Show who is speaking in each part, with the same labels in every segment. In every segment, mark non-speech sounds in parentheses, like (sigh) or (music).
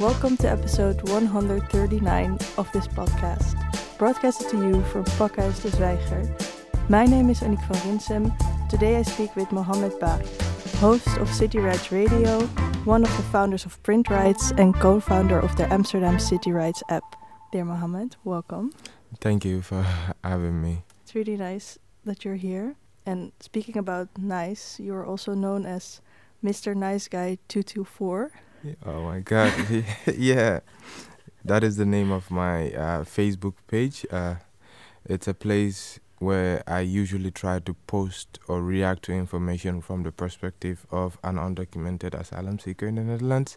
Speaker 1: Welcome to episode 139 of this podcast, broadcasted to you from Pakhuis de Zwijger. My name is Annick van Rinsum. Today I speak with Mohamed Bah, host of City Rights Radio, one of the founders of PrintRights, and co founder of the Amsterdam City Rights app. Dear Mohamed, welcome.
Speaker 2: Thank you for having me.
Speaker 1: It's really nice that you're here. And speaking about nice, you're also known as Mr. Nice Guy 224.
Speaker 2: Oh my god. (laughs) yeah. That is the name of my uh, Facebook page. Uh, it's a place where I usually try to post or react to information from the perspective of an undocumented asylum seeker in the Netherlands.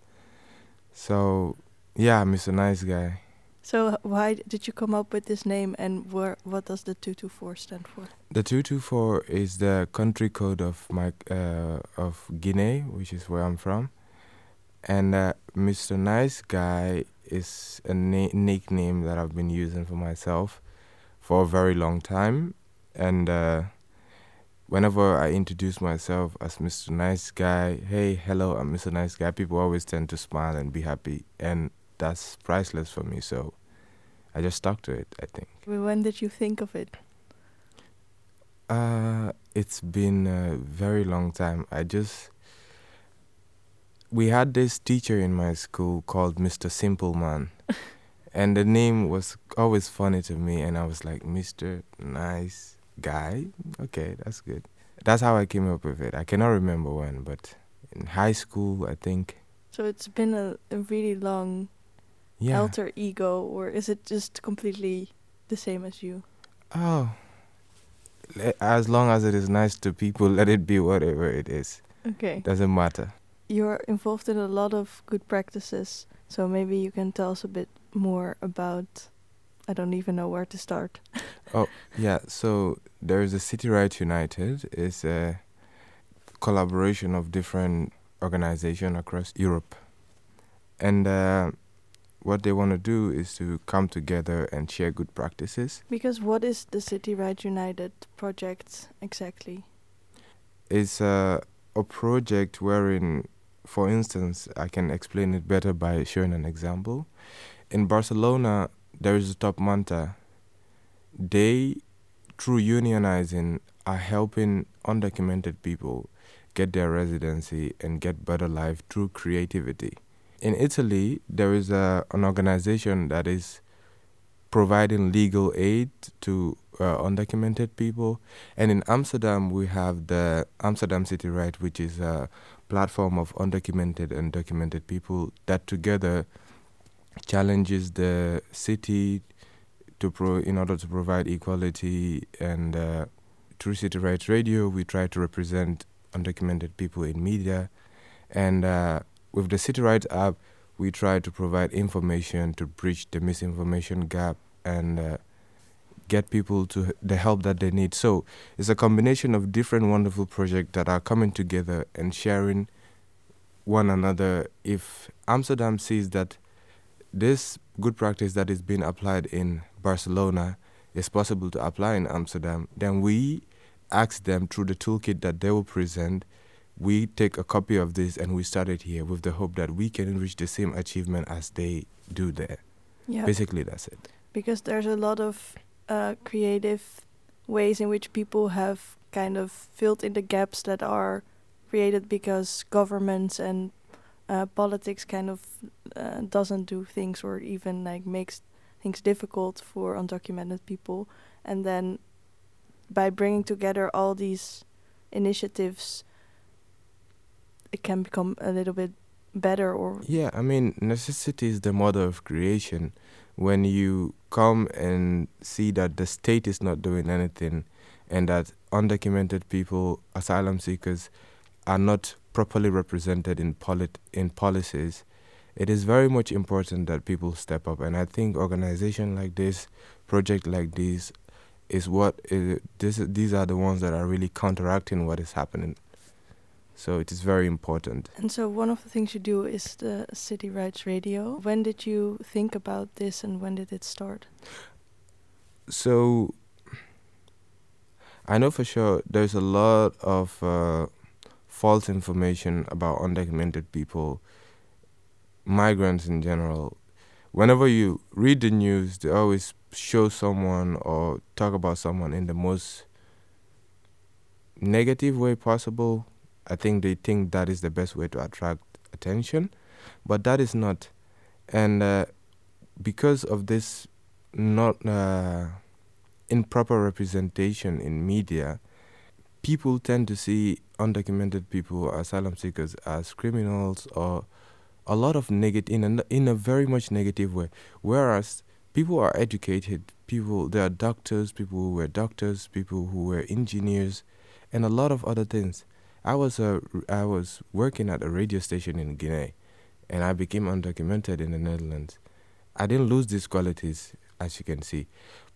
Speaker 2: So, yeah, Mr. Nice Guy.
Speaker 1: So why did you come up with this name, and where, what does the two two four stand for?
Speaker 2: The two two four is the country code of my uh, of Guinea, which is where I'm from, and uh, Mr. Nice Guy is a na- nickname that I've been using for myself for a very long time, and uh, whenever I introduce myself as Mr. Nice Guy, hey, hello, I'm Mr. Nice Guy, people always tend to smile and be happy, and that's priceless for me. So I just stuck to it. I think.
Speaker 1: When did you think of it?
Speaker 2: Uh, it's been a very long time. I just we had this teacher in my school called Mr. Simple Man. (laughs) and the name was always funny to me and I was like, Mr. Nice Guy? Okay, that's good. That's how I came up with it. I cannot remember when, but in high school, I think.
Speaker 1: So it's been a, a really long yeah. alter ego, or is it just completely the same as you?
Speaker 2: Oh, as long as it is nice to people, (laughs) let it be whatever it is.
Speaker 1: Okay.
Speaker 2: Doesn't matter.
Speaker 1: You're involved in a lot of good practices, so maybe you can tell us a bit more about. I don't even know where to start. (laughs)
Speaker 2: oh yeah, so there is a City Right United. It's a collaboration of different organizations across Europe, and. Uh, what they want to do is to come together and share good practices.
Speaker 1: Because what is the City Right United project exactly?
Speaker 2: It's a, a project wherein, for instance, I can explain it better by showing an example. In Barcelona, there is a top Manta. They, through unionizing, are helping undocumented people get their residency and get better life through creativity in Italy, there is a, an organization that is providing legal aid to uh, undocumented people. And in Amsterdam, we have the Amsterdam City Right, which is a platform of undocumented and documented people that together challenges the city to pro in order to provide equality. And uh, through City Rights Radio, we try to represent undocumented people in media. And uh, with the City Rights app, we try to provide information to bridge the misinformation gap and uh, get people to the help that they need. So it's a combination of different wonderful projects that are coming together and sharing one another. If Amsterdam sees that this good practice that is being applied in Barcelona is possible to apply in Amsterdam, then we ask them through the toolkit that they will present we take a copy of this and we start it here with the hope that we can reach the same achievement as they do there. Yeah. Basically, that's it.
Speaker 1: Because there's a lot of uh, creative ways in which people have kind of filled in the gaps that are created because governments and uh, politics kind of uh, doesn't do things or even like makes things difficult for undocumented people. And then by bringing together all these initiatives it can become a little bit better or
Speaker 2: yeah i mean necessity is the mother of creation. When you come and see that the state is not doing anything and that undocumented people asylum seekers are not properly represented in polit- in policies it is very much important that people step up. And i think organization like this project like this is what is, this these are the ones that are really counteracting what is happening so it is very important.
Speaker 1: And so one of the things you do is the City Rights Radio. When did you think about this and when did it start?
Speaker 2: So I know for sure there's a lot of uh, false information about undocumented people migrants in general. Whenever you read the news, they always show someone or talk about someone in the most negative way possible. I think they think that is the best way to attract attention, but that is not. And uh, because of this not uh, improper representation in media, people tend to see undocumented people, asylum seekers, as criminals or a lot of negative in a, in a very much negative way. Whereas people are educated, people there are doctors, people who were doctors, people who were engineers, and a lot of other things. I was a I was working at a radio station in Guinea, and I became undocumented in the Netherlands. I didn't lose these qualities, as you can see.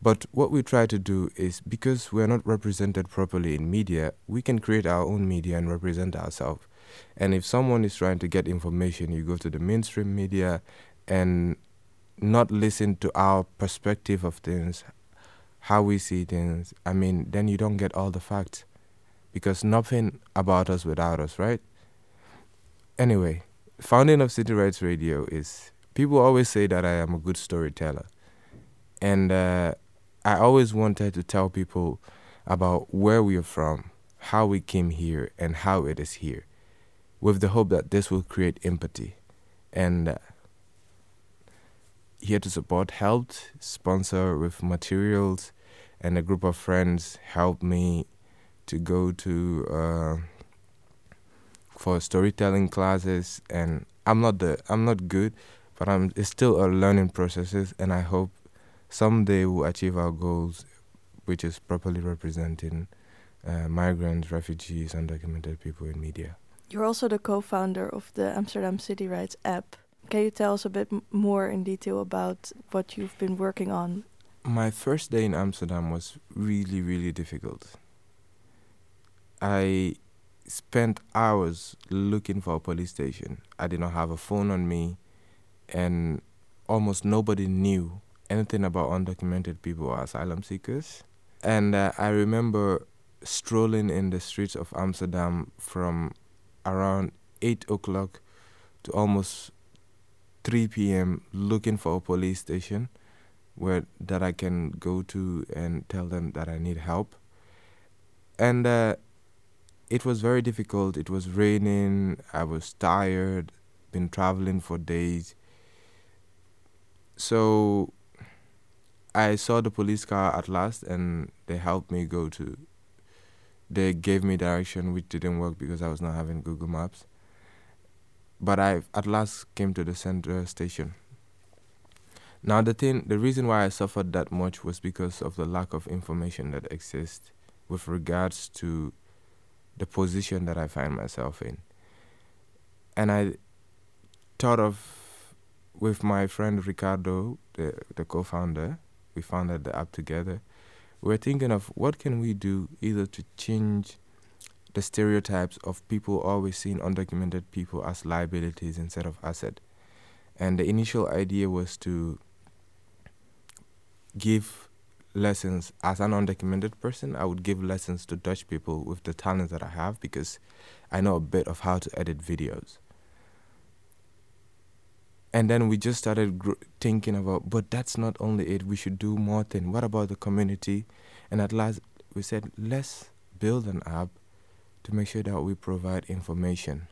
Speaker 2: But what we try to do is because we're not represented properly in media, we can create our own media and represent ourselves. And if someone is trying to get information, you go to the mainstream media and not listen to our perspective of things, how we see things. I mean, then you don't get all the facts because nothing about us without us, right? Anyway, founding of City Rights Radio is people always say that I am a good storyteller. And uh, I always wanted to tell people about where we are from, how we came here, and how it is here, with the hope that this will create empathy. And uh, here to support helped sponsor with materials, and a group of friends helped me to go to uh, for storytelling classes. And I'm not the I'm not good, but I'm it's still a learning processes, and I hope someday we'll achieve our goals, which is properly representing uh, migrants, refugees, undocumented people in media.
Speaker 1: You're also the co-founder of the Amsterdam City Rights app. Can you tell us a bit more in detail about what you've been working on?
Speaker 2: My first day in Amsterdam was really, really difficult. I spent hours looking for a police station. I did not have a phone on me and almost nobody knew anything about undocumented people or asylum seekers. And uh, I remember strolling in the streets of Amsterdam from around 8 o'clock to almost 3 p.m. looking for a police station where that I can go to and tell them that I need help. And uh, it was very difficult. It was raining. I was tired. Been traveling for days. So I saw the police car at last, and they helped me go to. They gave me direction, which didn't work because I was not having Google Maps. But I at last came to the central station. Now the thing, the reason why I suffered that much was because of the lack of information that exists with regards to the position that I find myself in. And I thought of with my friend Ricardo, the the co-founder, we founded the app together. We're thinking of what can we do either to change the stereotypes of people always seeing undocumented people as liabilities instead of asset. And the initial idea was to give lessons. As an undocumented person. I would give lessons to Dutch people with the talents that I have because I know a bit of how to edit videos. And then we just started gr- thinking about but that's not only it we should do more things what about the community? And at last we said let's build an app to make sure that we provide information.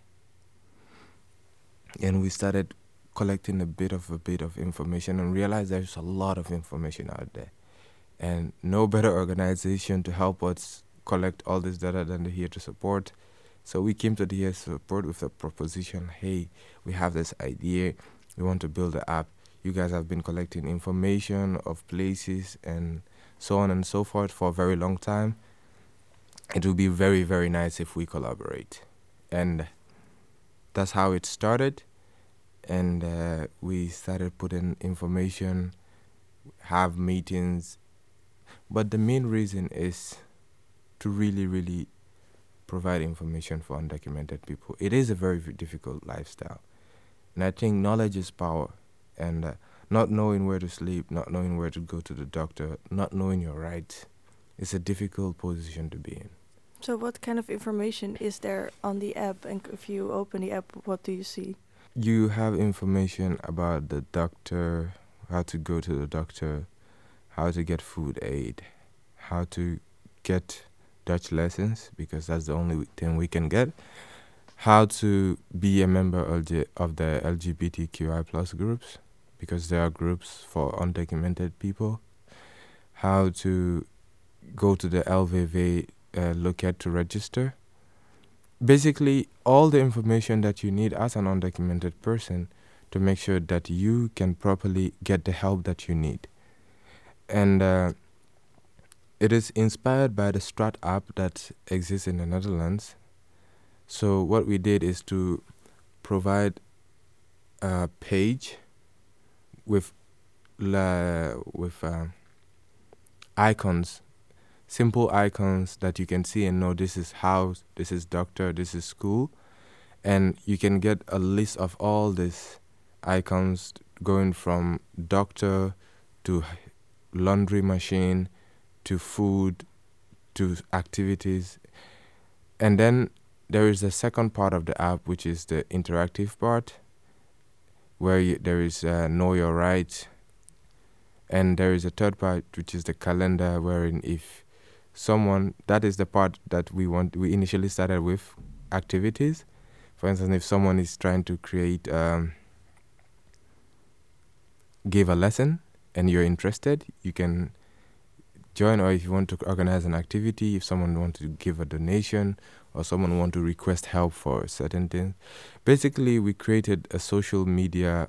Speaker 2: And we started collecting a bit of a bit of information and realized there's a lot of information out there and no better organization to help us collect all this data than the here to support so we came to the here to support with a proposition hey we have this idea we want to build an app. You guys have been collecting information of places and so on and so forth for a very long time. It would be very, very nice if we collaborate. And that's how it started. And uh, we started putting information, have meetings. But the main reason is to really, really provide information for undocumented people. It is a very difficult lifestyle. And I think knowledge is power. And uh, not knowing where to sleep, not knowing where to go to the doctor, not knowing your rights, is a difficult position to be in.
Speaker 1: So, what kind of information is there on the app? And if you open the app, what do you see?
Speaker 2: you have information about the doctor, how to go to the doctor, how to get food aid, how to get Dutch lessons because that's the only thing we can get. How to be a member of the of the LGBTQI plus groups because there are groups for undocumented people. How to go to the LVV uh, look at to register. Basically, all the information that you need as an undocumented person to make sure that you can properly get the help that you need. And uh, it is inspired by the Strat app that exists in the Netherlands. So what we did is to provide a page with la with uh, icons, simple icons that you can see and know this is house, this is doctor, this is school, and you can get a list of all these icons going from doctor to laundry machine to food to activities. And then there is the second part of the app, which is the interactive part, where you, there is uh, Know Your Rights. And there is a third part, which is the calendar, wherein if someone, that is the part that we want, we initially started with activities. For instance, if someone is trying to create, um, give a lesson and you're interested, you can join or if you want to organize an activity if someone wants to give a donation or someone want to request help for certain things basically we created a social media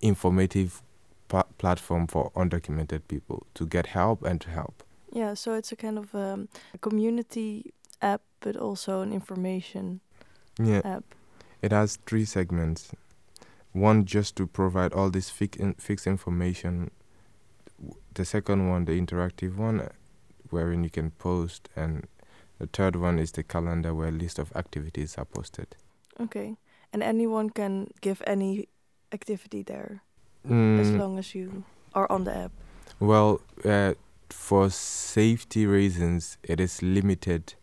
Speaker 2: informative pa- platform for undocumented people to get help and to help.
Speaker 1: Yeah so it's a kind of um, a community app but also an information
Speaker 2: yeah.
Speaker 1: app.
Speaker 2: It has three segments. One just to provide all this in- fixed information the second one, the interactive one, wherein you can post, and the third one is the calendar where a list of activities are posted.
Speaker 1: Okay, and anyone can give any activity there,
Speaker 2: mm.
Speaker 1: as long as you are on the app.
Speaker 2: Well, uh, for safety reasons, it is limited,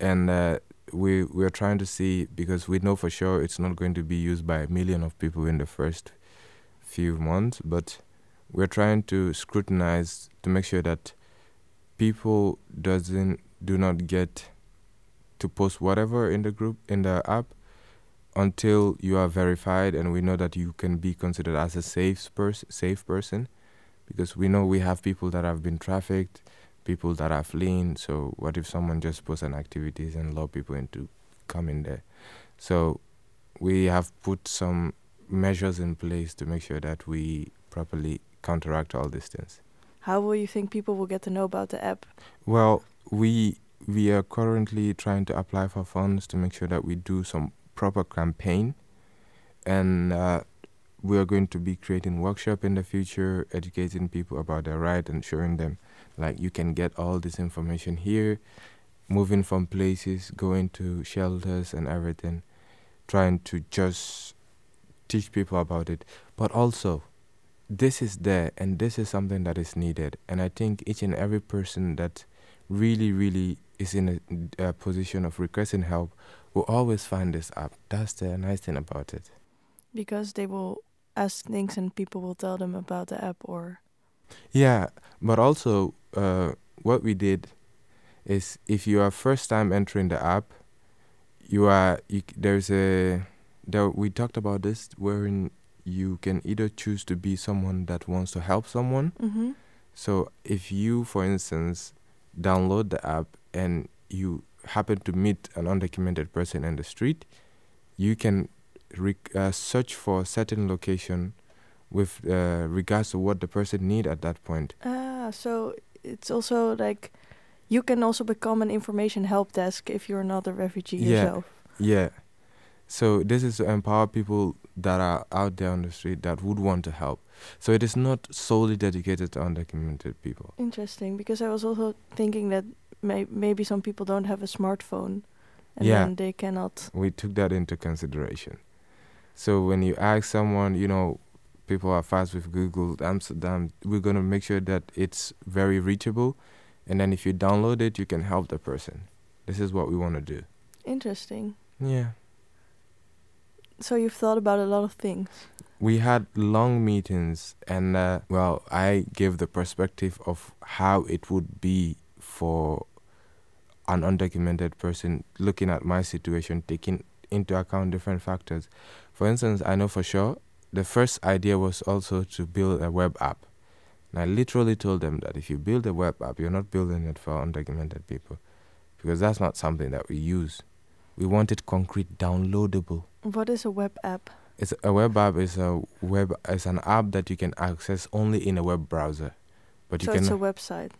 Speaker 2: and uh, we we are trying to see because we know for sure it's not going to be used by a million of people in the first few months, but we're trying to scrutinize to make sure that people doesn't do not get to post whatever in the group in the app until you are verified and we know that you can be considered as a safe pers- safe person. Because we know we have people that have been trafficked people that are fleeing so what if someone just posts an activities and allow people into come in there? So we have put some measures in place to make sure that we properly counteract all these things.
Speaker 1: How will you think people will get to know about the app?
Speaker 2: Well, we we are currently trying to apply for funds to make sure that we do some proper campaign, and uh, we are going to be creating workshop in the future, educating people about their right and showing them like you can get all this information here, moving from places, going to shelters and everything, trying to just teach people about it, but also this is there and this is something that is needed. And i think each and every person that really really is in a, a, position of requesting help will always find this app. That's the nice thing about it.
Speaker 1: Because they will ask things and people will tell them about the app or
Speaker 2: yeah but also uh, what we did is if you are first time entering the app you are you, there's a there we talked about this wherein you can either choose to be someone that wants to help someone.
Speaker 1: Mm-hmm.
Speaker 2: So if you, for instance, download the app and you happen to meet an undocumented person in the street, you can rec- uh, search for a certain location with uh, regards to what the person need at that point.
Speaker 1: Ah, so it's also like you can also become an information help desk if you're not a refugee
Speaker 2: yeah.
Speaker 1: yourself.
Speaker 2: Yeah. So this is to empower people that are out there on the street that would want to help. So it is not solely dedicated to undocumented people.
Speaker 1: Interesting, because I was also thinking that may maybe some people don't have a smartphone, and
Speaker 2: yeah.
Speaker 1: then they cannot.
Speaker 2: We took that into consideration. So when you ask someone, you know, people are fast with Google Amsterdam. We're gonna make sure that it's very reachable, and then if you download it, you can help the person. This is what we want to do.
Speaker 1: Interesting.
Speaker 2: Yeah
Speaker 1: So you've thought about a lot of things.
Speaker 2: We had long meetings, and uh, well, I gave the perspective of how it would be for an undocumented person looking at my situation, taking into account different factors. For instance, I know for sure the first idea was also to build a web app. And I literally told them that if you build a web app, you're not building it for undocumented people because that's not something that we use. We want it concrete, downloadable.
Speaker 1: What is a web app?
Speaker 2: It's a web app is a web is an app that you can access only in a web browser. But
Speaker 1: so
Speaker 2: you
Speaker 1: it's
Speaker 2: can
Speaker 1: a website.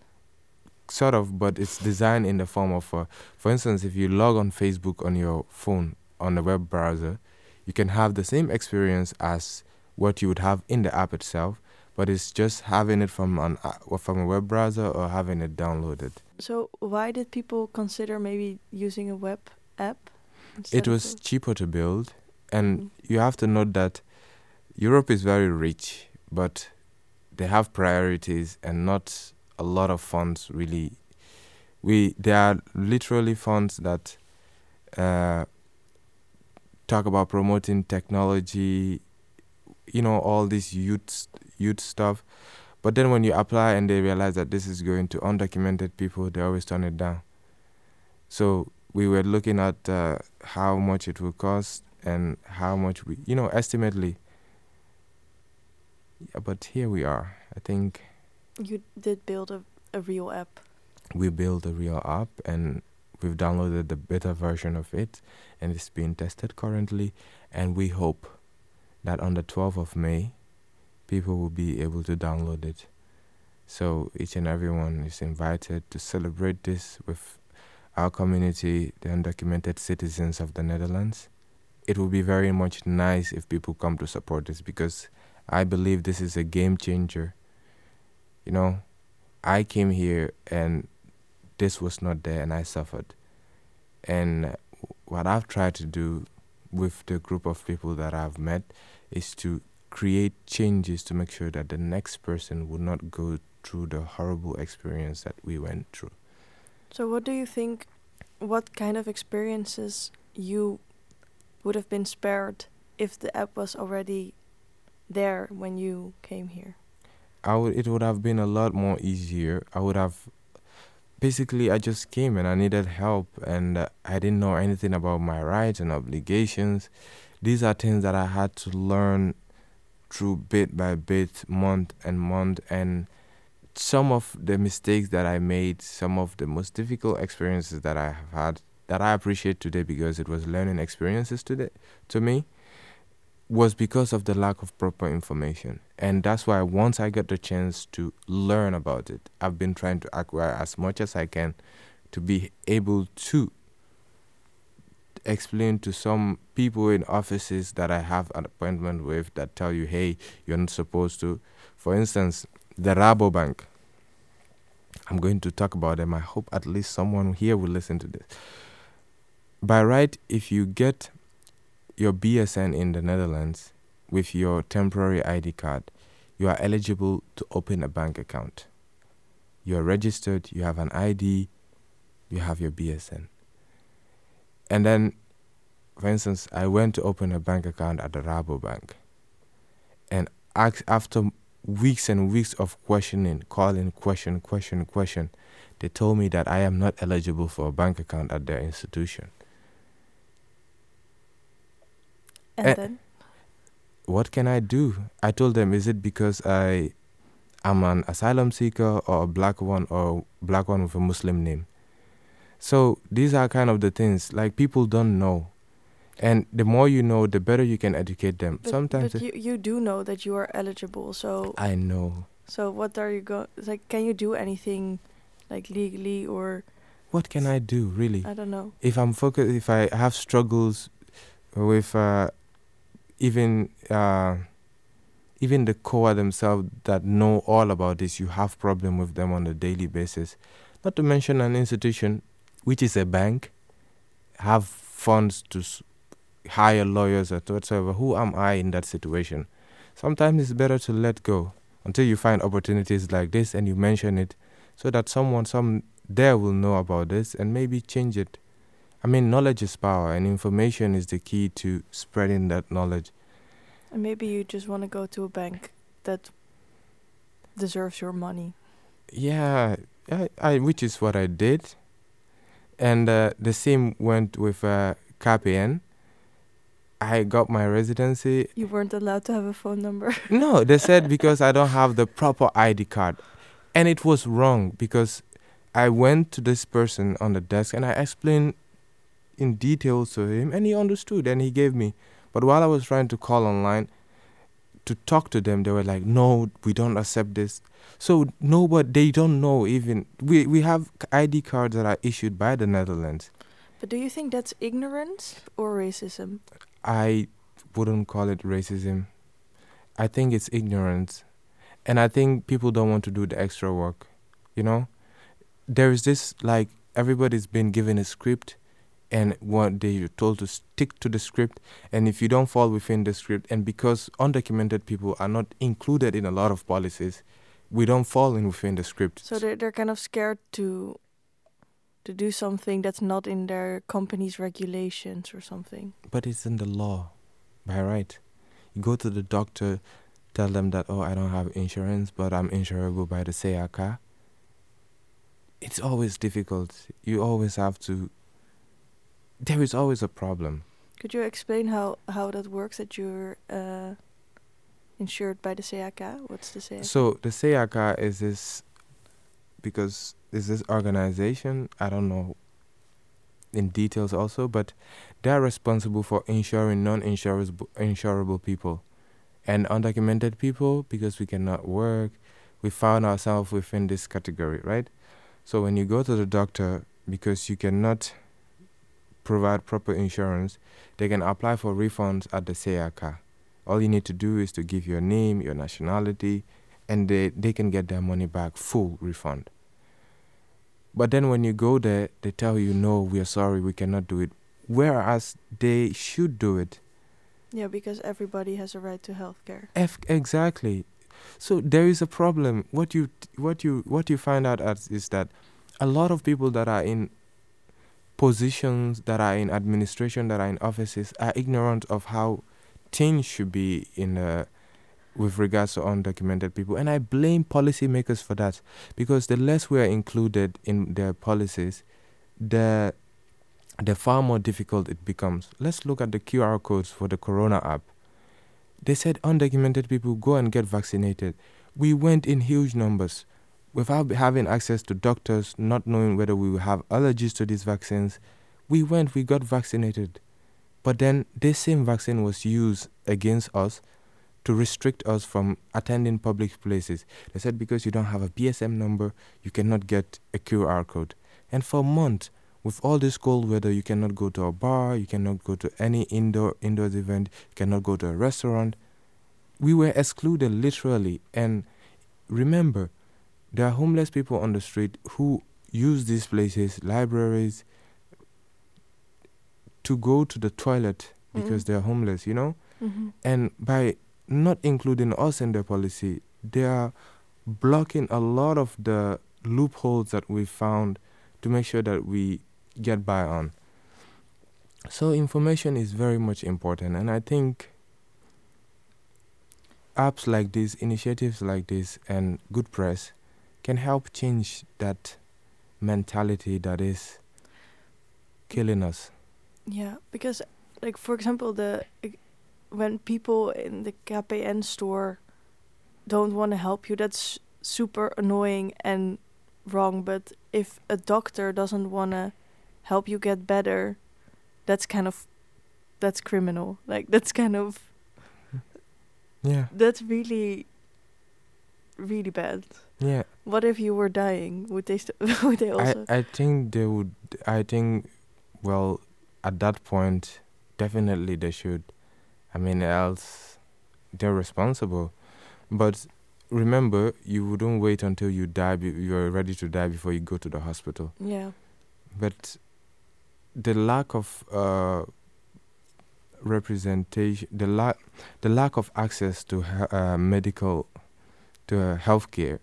Speaker 2: sort of but it's designed in the form of uh, for instance if you log on facebook on your phone on the web browser you can have the same experience as what you would have in the app itself but it's just having it from an uh, from a web browser or having it downloaded
Speaker 1: So why did people consider maybe using a web app?
Speaker 2: It was cheaper to build. And
Speaker 1: Mm.
Speaker 2: you have to note that europe is very rich but they have priorities and not a lot of funds really. We there are literally funds that uh, talk about promoting technology you know all this youth youth stuff. But then when you apply and they realize that this is going to undocumented people they always turn it down. So we were looking at uh, how much it will cost and how much we you know estimately yeah, but here we are. I think
Speaker 1: you did build a, a real app.
Speaker 2: we built a real app and we've downloaded the beta version of it and it's being tested currently. And we hope that on the 12th of may people will be able to download it. So each and everyone is invited to celebrate this with our community the undocumented citizens of the netherlands it would be very much nice if people come to support this because i believe this is a game changer you know I came here and this was not there and I suffered. And what I've tried to do with the group of people that I've met is to create changes to make sure that the next person would not go through the horrible experience that we went through.
Speaker 1: So what do you think? What kind of experiences you would have been spared if the app was already there when you came here?
Speaker 2: I would it would have been a lot more easier. I would have basically I just came and I needed help and uh, I didn't know anything about my rights and obligations. These are things that I had to learn through bit by bit, month and month and some of the mistakes that I made, some of the most difficult experiences that I have had that I appreciate today because it was learning experiences today to me was because of the lack of proper information. And that's why once I got the chance to learn about it, I've been trying to acquire as much as I can to be able to explain to some people in offices that I have an appointment with that tell you, hey, you're not supposed to. For instance, the Rabobank. I'm going to talk about them. I hope at least someone here will listen to this. By right, if you get your BSN in the Netherlands with your temporary ID card, you are eligible to open a bank account. You are registered, you have an ID, you have your BSN. And then, for instance, I went to open a bank account at the Rabobank. And after weeks and weeks of questioning, calling, question, question, question, they told me that I am not eligible for a bank account at their institution.
Speaker 1: And
Speaker 2: Eh,
Speaker 1: then
Speaker 2: what can I do? I told them, is it because I am an asylum seeker or a black one or black one with a Muslim name? So these are kind of the things like people don't know. And the more you know, the better you can educate them.
Speaker 1: but,
Speaker 2: Sometimes
Speaker 1: but you you do know that you are eligible. So
Speaker 2: I know.
Speaker 1: so what are you going? Like, can you do anything, like legally or
Speaker 2: What can I do, really?
Speaker 1: I don't know.
Speaker 2: if I'm focused, if I have struggles with uh, even uh, even the core themselves that know all about this, you have problem with them on a daily basis. Not to mention an institution, which is a bank, have funds to hire lawyers or whatsoever. Who am I in that situation? Sometimes it's better to let go until you find opportunities like this and you mention it, so that someone some there will know about this and maybe change it I mean, knowledge is power, and information is the key to spreading that knowledge.
Speaker 1: And maybe you just want to go to a bank that deserves your money.
Speaker 2: Yeah, I, I which is what I did, and uh, the same went with uh, KPN. I got my residency.
Speaker 1: You weren't allowed to have a phone number. (laughs)
Speaker 2: no, they said because I don't have the proper ID card, and it was wrong because I went to this person on the desk and I explained in detail to him, and he understood and he gave me. But while I was trying to call online to talk to them, they were like, "No, we don't accept this." So no, but they don't know even. We we have ID cards that are issued by the Netherlands.
Speaker 1: But do you think that's ignorance or racism?
Speaker 2: I wouldn't call it racism. I think it's ignorance. And I think people don't want to do the extra work. You know? There is this like everybody's been given a script and what they're told to stick to the script and if you don't fall within the script and because undocumented people are not included in a lot of policies, we don't fall in within the script.
Speaker 1: So they're they're kind of scared to to do something that's not in their company's regulations or something.
Speaker 2: But it's in the law, by right. You go to the doctor, tell them that, oh, I don't have insurance, but I'm insurable by the CAK. It's always difficult. You always have to. There is always a problem.
Speaker 1: Could you explain how, how that works that you're uh, insured by the CAK? What's the CAK?
Speaker 2: So the CAK is this because is this organization I don't know in details also, but they're responsible for insuring non-insurable insurable people and undocumented people because we cannot work. We found ourselves within this category, right? So when you go to the doctor because you cannot provide proper insurance, they can apply for refunds at the CAK. All you need to do is to give your name, your nationality, and they, they can get their money back, full refund. But then when you go there, they tell you, no, we are sorry, we cannot do it. Whereas they should do it.
Speaker 1: Yeah, because everybody has a right to healthcare.
Speaker 2: F- exactly. So there is a problem. What you what you what you find out as is that a lot of people that are in positions that are in administration that are in offices are ignorant of how things should be in uh, with regards to undocumented people. And I blame policymakers for that because the less we are included in their policies, the the far more difficult it becomes. Let's look at the QR codes for the Corona app. They said undocumented people go and get vaccinated. We went in huge numbers without having access to doctors, not knowing whether we will have allergies to these vaccines. We went, we got vaccinated. But then this same vaccine was used against us to restrict us from attending public places. They said because you don't have a BSN number, you cannot get a QR code. And for a month, with all this cold weather, you cannot go to a bar, you cannot go to any indoor indoors event, you cannot go to a restaurant. We were excluded literally. And remember, there are homeless people on the street who use these places, libraries, to go to the toilet because
Speaker 1: Mhm.
Speaker 2: they're homeless, you know?
Speaker 1: Mm-hmm.
Speaker 2: And by not including us in their policy, they are blocking a lot of the loopholes that we found to make sure that we get by on. So information is very much important and I think apps like this, initiatives like this and good press can help change that mentality that is killing us.
Speaker 1: Yeah, because like for example, the when people in the KPN store don't want to help you, that's super annoying and wrong. But if a doctor doesn't want to help you get better, that's kind of that's criminal. Like that's kind of (laughs)
Speaker 2: Yeah.
Speaker 1: that's really really bad.
Speaker 2: Yeah.
Speaker 1: What if you were dying? Would they st- (laughs) would they also?
Speaker 2: I, I think they would I think well at that point definitely they should I mean else they're responsible but remember you wouldn't wait until you die be, you're ready to die before you go to the hospital
Speaker 1: yeah.
Speaker 2: but the lack of uh, representation the lack the lack of access to uh, medical to uh, healthcare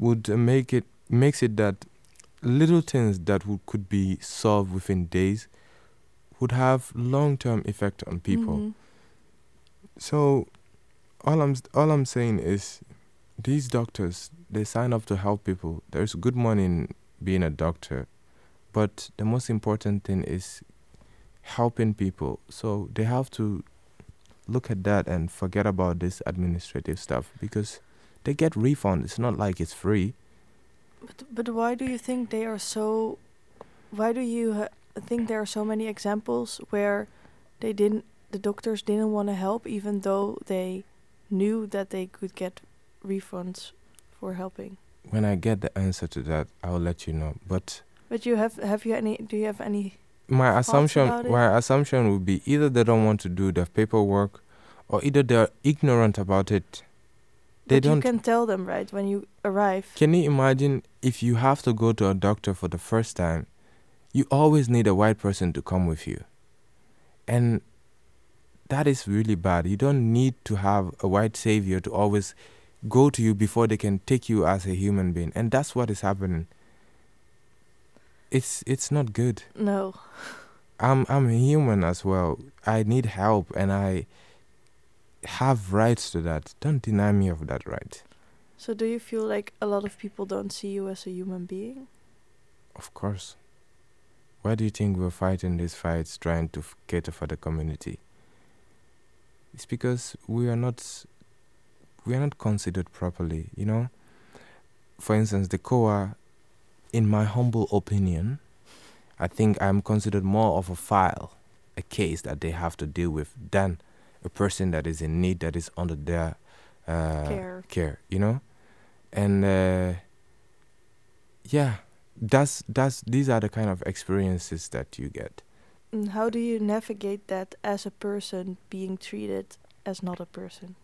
Speaker 2: would uh, make it makes it that little things that would, could be solved within days would have long-term effect on people.
Speaker 1: Mhm.
Speaker 2: So all I'm all I'm saying is these doctors they sign up to help people. There's good money in being a doctor, but the most important thing is helping people. So they have to look at that and forget about this administrative stuff because they get refund. It's not like it's free.
Speaker 1: But but why do you think they are so? Why do you ha- think there are so many examples where they didn't, the doctors didn't want to help, even though they knew that they could get refunds for helping?
Speaker 2: When I get the answer to that, I'll let you know. But
Speaker 1: But you have have you any? Do you have any?
Speaker 2: my assumption my assumption would be either they don't want to do the paperwork or either they're ignorant about it. They
Speaker 1: but
Speaker 2: don't
Speaker 1: You can tell them right when you arrive.
Speaker 2: Can you imagine if you have to go to a doctor for the first time, you always need a white person to come with you. And that is really bad. You don't need to have a white savior to always go to you before they can take you as a human being. And that's what is happening. It's it's not good.
Speaker 1: No.
Speaker 2: I'm I'm a human as well. I need help and I have rights to that. Don't deny me of that right.
Speaker 1: So do you feel like a lot of people don't see you as a human being?
Speaker 2: Of course. Why do you think we're fighting these fights trying to cater for the community? It's because we are not we are not considered properly, you know? For instance, the COA, in my humble opinion, I think I'm considered more of a file, a case that they have to deal with than a person that is in need that is under their uh,
Speaker 1: Care.
Speaker 2: care, you know? And uh, yeah, that's that's these are the kind of experiences that you get.
Speaker 1: And how do you navigate that as a person being treated as not a person?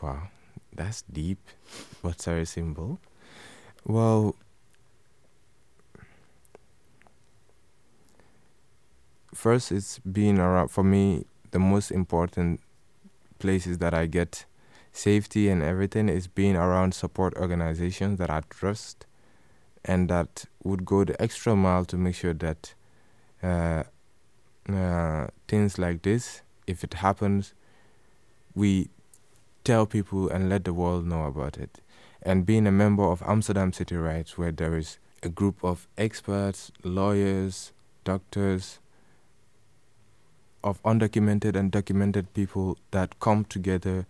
Speaker 2: Wow, that's deep, but very simple. Well, first, it's being around. For me, the most important places that I get safety and everything is being around support organizations that I trust and that would go the extra mile to make sure that uh, uh, things like this, if it happens, we tell people and let the world know about it. And being a member of Amsterdam City Rights, where there is a group of experts, lawyers, doctors, of undocumented and documented people that come together,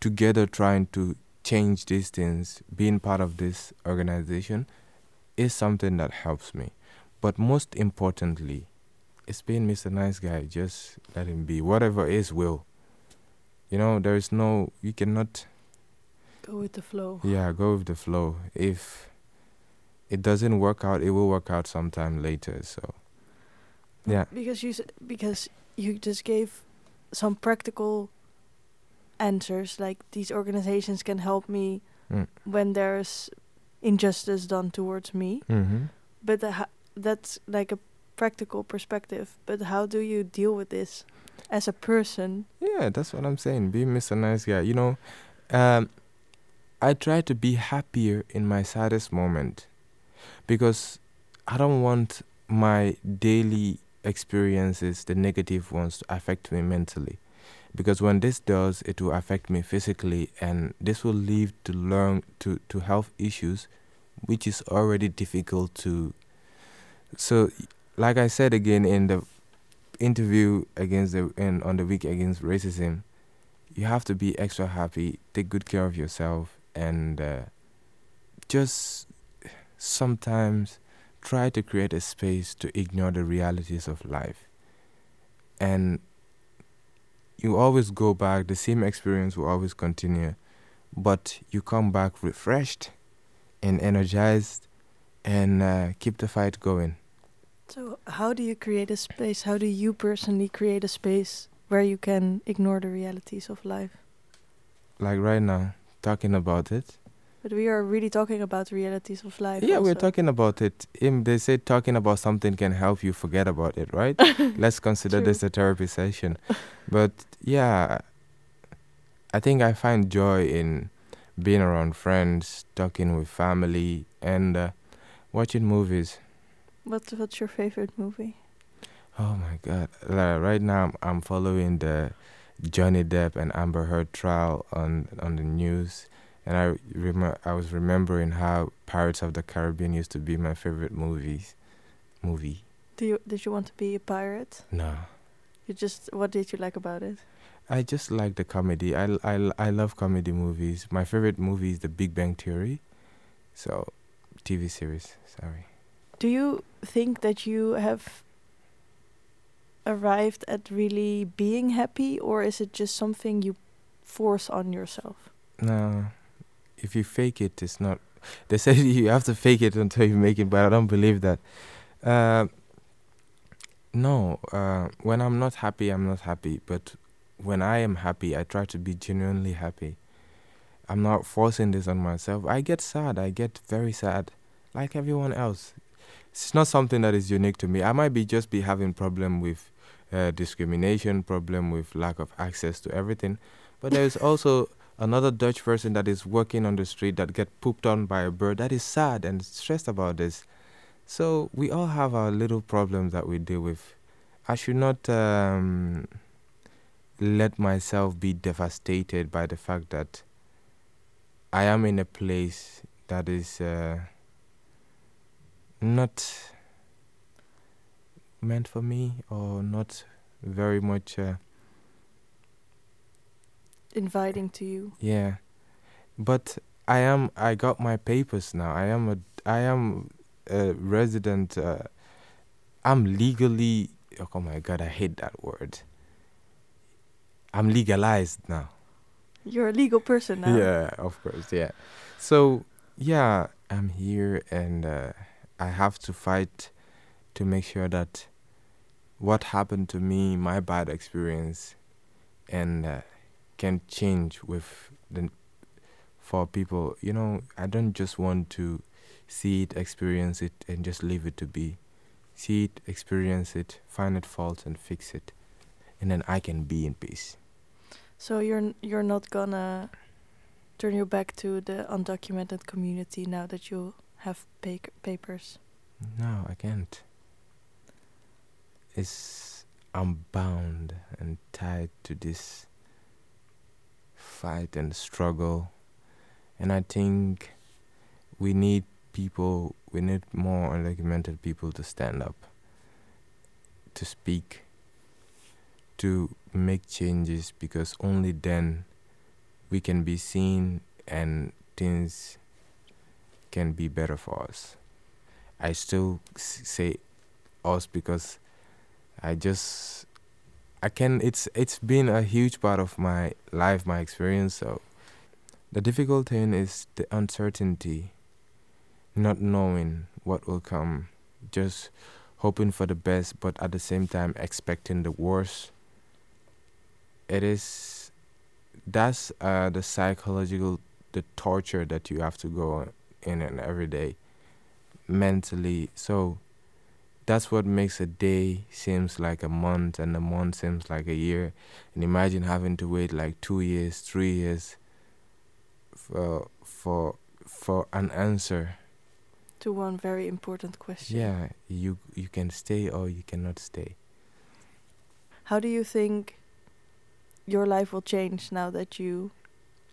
Speaker 2: together trying to change these things, being part of this organization is something that helps me. But most importantly, it's being Mr. Nice Guy. Just let him be. Whatever is will. You know, there is no, you cannot,
Speaker 1: Go with the flow.
Speaker 2: yeah, go with the flow. If it doesn't work out, it will work out sometime later. So, yeah.
Speaker 1: Because you because you just gave some practical answers like these organizations can help me
Speaker 2: Mm.
Speaker 1: when there's injustice done towards me.
Speaker 2: Mm-hmm.
Speaker 1: But ho- that's like a practical perspective. But how do you deal with this as a person?
Speaker 2: Yeah, that's what I'm saying. Be Mr. Nice Guy. You know, um, I try to be happier in my saddest moment because I don't want my daily experiences, the negative ones, to affect me mentally. Because when this does, it will affect me physically, and this will lead to learn to, to health issues, which is already difficult to. So, like I said again in the interview against the and on the week against racism, you have to be extra happy, take good care of yourself, and uh, just sometimes try to create a space to ignore the realities of life. And you always go back, the same experience will always continue, but you come back refreshed and energized and uh, keep the fight going.
Speaker 1: So how do you create a space? How do you personally create a space where you can ignore the realities of life?
Speaker 2: Like right now, talking about it.
Speaker 1: But we are really talking about realities of life.
Speaker 2: Yeah, we're talking about it. Um, they say talking about something can help you forget about it, right? (laughs) Let's consider
Speaker 1: True.
Speaker 2: this a therapy session. But yeah, I think I find joy in being around friends, talking with family, and uh, Watching movies.
Speaker 1: What's what's your favorite movie?
Speaker 2: Oh my God! Like, right now, I'm, I'm following the Johnny Depp and Amber Heard trial on on the news, and I remember I was remembering how Pirates of the Caribbean used to be my favorite movies. Movie.
Speaker 1: Do you did you want to be a pirate?
Speaker 2: No,
Speaker 1: You just what did you like about it?
Speaker 2: I just like the comedy. I, I, I love comedy movies. My favorite movie is The Big Bang Theory. So, TV series. Sorry.
Speaker 1: Do you think that you have arrived at really being happy, or is it just something you force on yourself?
Speaker 2: No, if you fake it, it's not. They say (laughs) you have to fake it until you make it, but I don't believe that. Uh, no, uh, when I'm not happy, I'm not happy. But when I am happy, I try to be genuinely happy. I'm not forcing this on myself. I get sad. I get very sad, like everyone else. It's not something that is unique to me. I might be just be having problem with uh, discrimination, problem with lack of access to everything, but there is also another Dutch person that is working on the street that get pooped on by a bird. That is sad and stressed about this. So we all have our little problems that we deal with. I should not um, let myself be devastated by the fact that I am in a place that is uh, not meant for me or not very much uh,
Speaker 1: Inviting to you.
Speaker 2: yeah but i am i got my papers now i am a i am a resident uh, i'm legally oh my god i hate that word i'm legalized now
Speaker 1: You're a legal person now.
Speaker 2: Yeah, of course, yeah. So, yeah, I'm here and uh, I have to fight to make sure that what happened to me, my bad experience, and uh, can change with the for people. You know, I don't just want to see it, experience it, and just leave it to be. See it, experience it, find its faults, and fix it, and then I can be in peace.
Speaker 1: So you're n- you're not gonna turn your back to the undocumented community now that you have pa- papers.
Speaker 2: No, I can't. It's I'm bound and tied to this fight and struggle, and I think we need people. We need more undocumented people to stand up, to speak, to make changes because only then we can be seen and things can be better for us. I still say us because I just I can it's it's been a huge part of my life, my experience. So the difficult thing is the uncertainty, not knowing what will come, just hoping for the best, but at the same time expecting the worst. It is that's uh, the psychological the torture that you have to go in and every day mentally. So that's what makes a day seems like a month and a month seems like a year. And imagine having to wait like two years, three years for for for an answer.
Speaker 1: To one very important question.
Speaker 2: Yeah, you you can stay or you cannot stay.
Speaker 1: How do you think your life will change now that you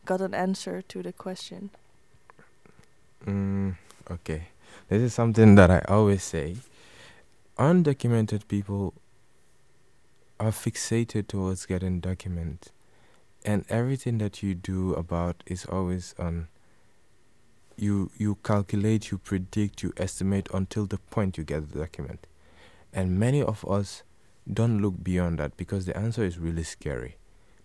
Speaker 1: got an answer to the question?
Speaker 2: Mm, okay. This is something that I always say. Undocumented people are fixated towards getting document. And everything that you do about is always on you you calculate, you predict, you estimate until the point you get the document. And many of us don't look beyond that because the answer is really scary.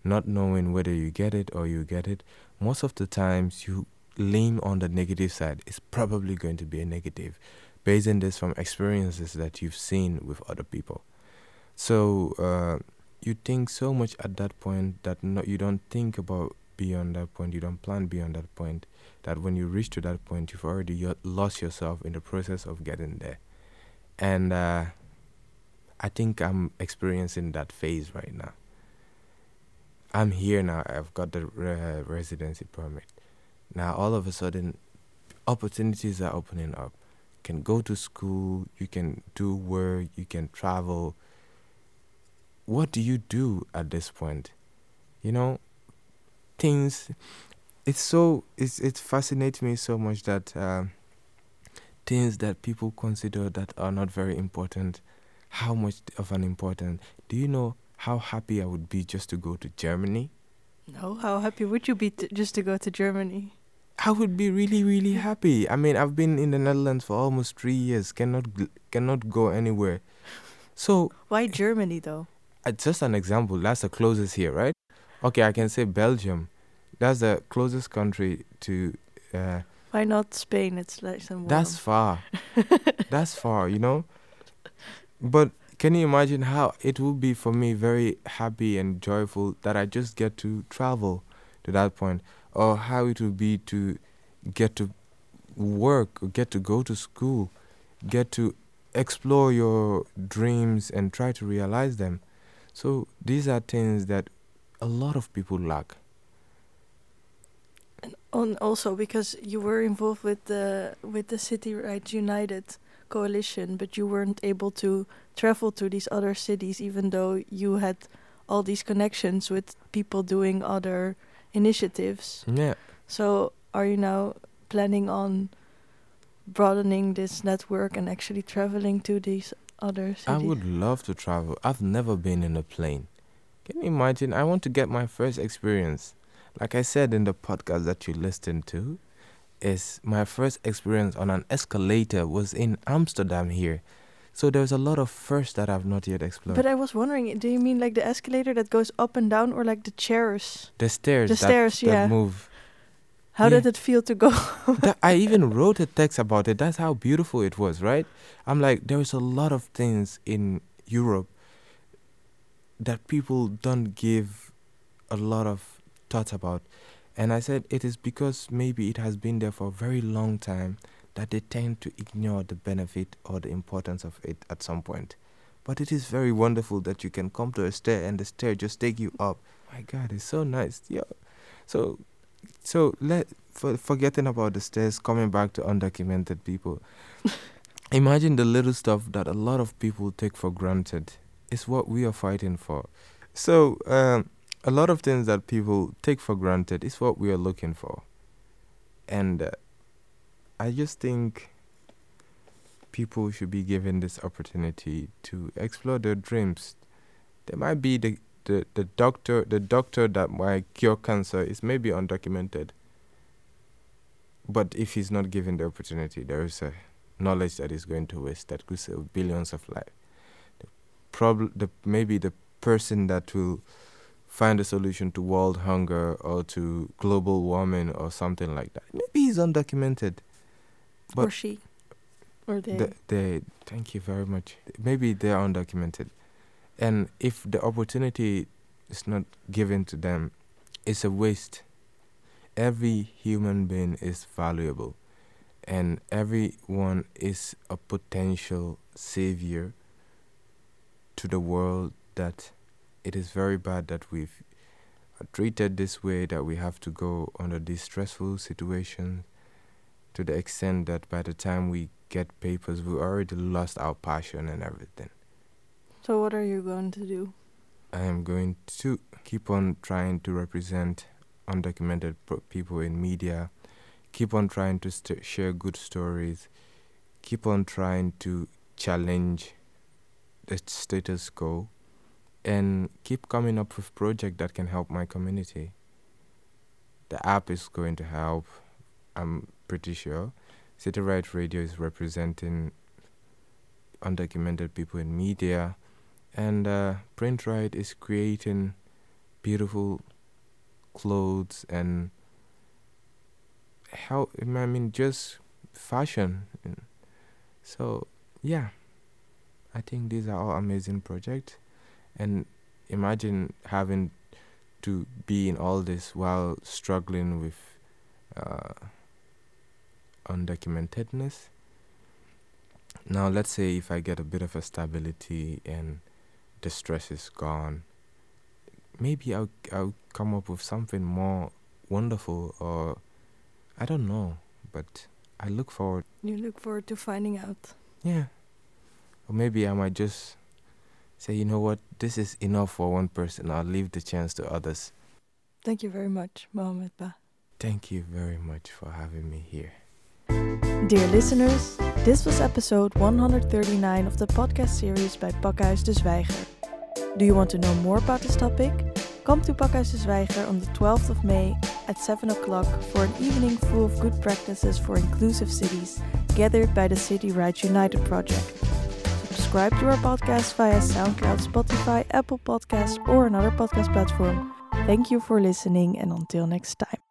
Speaker 2: Not knowing whether you get it or you get it, most of the times you lean on the negative side, it's probably going to be a negative, on this from experiences that you've seen with other people. So uh, you think so much at that point that no, you don't think about beyond that point. You don't plan beyond that point. That when you reach to that point, you've already yo- lost yourself in the process of getting there. And uh, I think I'm experiencing that phase right now. I'm here now. I've got the re- residency permit. Now all of a sudden, opportunities are opening up. Can go to school, you can do work, you can travel. What do you do at this point? You know, things. It's so it's it fascinates me so much that uh, things that people consider that are not very important, how much of an important. Do you know how happy I would be just to go to Germany?
Speaker 1: No, how happy would you be t- just to go to Germany?
Speaker 2: I would be really, really happy. I mean, I've been in the Netherlands for almost three years. Cannot cannot go anywhere. So
Speaker 1: Why Germany though?
Speaker 2: uh, just an example. That's the closest here, right? Okay, I can say Belgium. That's the closest country to. Uh,
Speaker 1: Why not Spain? It's and warm.
Speaker 2: that's far. (laughs) that's far, you know. But can you imagine how it would be for me? Very happy and joyful that I just get to travel to that point, or how it would be to get to work, or get to go to school, get to explore your dreams and try to realize them. So these are things that a lot of people lack.
Speaker 1: And On also because you were involved with the with the City Rights United coalition, but you weren't able to travel to these other cities, even though you had all these connections with people doing other initiatives.
Speaker 2: Yeah.
Speaker 1: So, are you now planning on broadening this network and actually traveling to these other cities?
Speaker 2: I would love to travel. I've never been in a plane. Can you imagine? I want to get my first experience. Like I said in the podcast that you listened to, is my first experience on an escalator was in Amsterdam here. So there's a lot of firsts that I've not yet explored.
Speaker 1: But I was wondering, do you mean like the escalator that goes up and down, or like the chairs?
Speaker 2: the stairs,
Speaker 1: the
Speaker 2: that,
Speaker 1: stairs,
Speaker 2: that
Speaker 1: yeah.
Speaker 2: move.
Speaker 1: How
Speaker 2: Yeah.
Speaker 1: did it feel to go?
Speaker 2: I even wrote a text about it. That's how beautiful it was, right? I'm like, there is a lot of things in Europe that people don't give a lot of thought about. And I said it is because maybe it has been there for a very long time that they tend to ignore the benefit or the importance of it at some point. But it is very wonderful that you can come to a stair and the stair just take you up. My God, it's so nice. Yeah. So, so let for forgetting about the stairs, coming back to undocumented people. (laughs) Imagine the little stuff that a lot of people take for granted. Is what we are fighting for. So, um, a lot of things that people take for granted is what we are looking for. And uh, I just think people should be given this opportunity to explore their dreams. There might be the, the, the doctor the doctor that might cure cancer is maybe undocumented. But if he's not given the opportunity, there is a knowledge that is going to waste that could save billions of lives. The problem, the maybe the person that will find a solution to world hunger or to global warming or something like that. Maybe he's undocumented.
Speaker 1: Or she? Or they?
Speaker 2: The, they thank you very much. Maybe they are undocumented, and if the opportunity is not given to them, it's a waste. Every human being is valuable, and everyone is a potential savior to the world. That it is very bad that we've treated this way. That we have to go under these stressful situations to the extent that by the time we get papers, we already lost our passion and everything.
Speaker 1: so what are you going to do?
Speaker 2: I am going to keep on trying to represent undocumented people in media, keep on trying to st- share good stories, keep on trying to challenge the status quo, and keep coming up with projects that can help my community. The app is going to help, I'm pretty sure. City Right Radio is representing undocumented people in media. And uh, print right is creating beautiful clothes and how I mean just fashion. So yeah. I think these are all amazing projects. And imagine having to be in all this while struggling with uh, undocumentedness now let's say if I get a bit of a stability and the stress is gone, maybe I'll I'll come up with something more wonderful or I don't know, but I look forward.
Speaker 1: You look forward to finding out.
Speaker 2: Yeah. Or maybe I might just say, you know what, this is enough for one person. I'll leave the chance to others.
Speaker 1: Thank you very much, Mohamed Bah.
Speaker 2: Thank you very much for having me here.
Speaker 1: Dear listeners, this was episode 139 of the podcast series by Pakhuis de Zwijger. Do you want to know more about this topic? Come to Pakhuis de Zwijger on the 12th of May at 7 o'clock for an evening full of good practices for inclusive cities gathered by the City Rights United project. Subscribe to our podcast via SoundCloud, Spotify, Apple Podcasts, or another podcast platform. Thank you for listening, and until next time.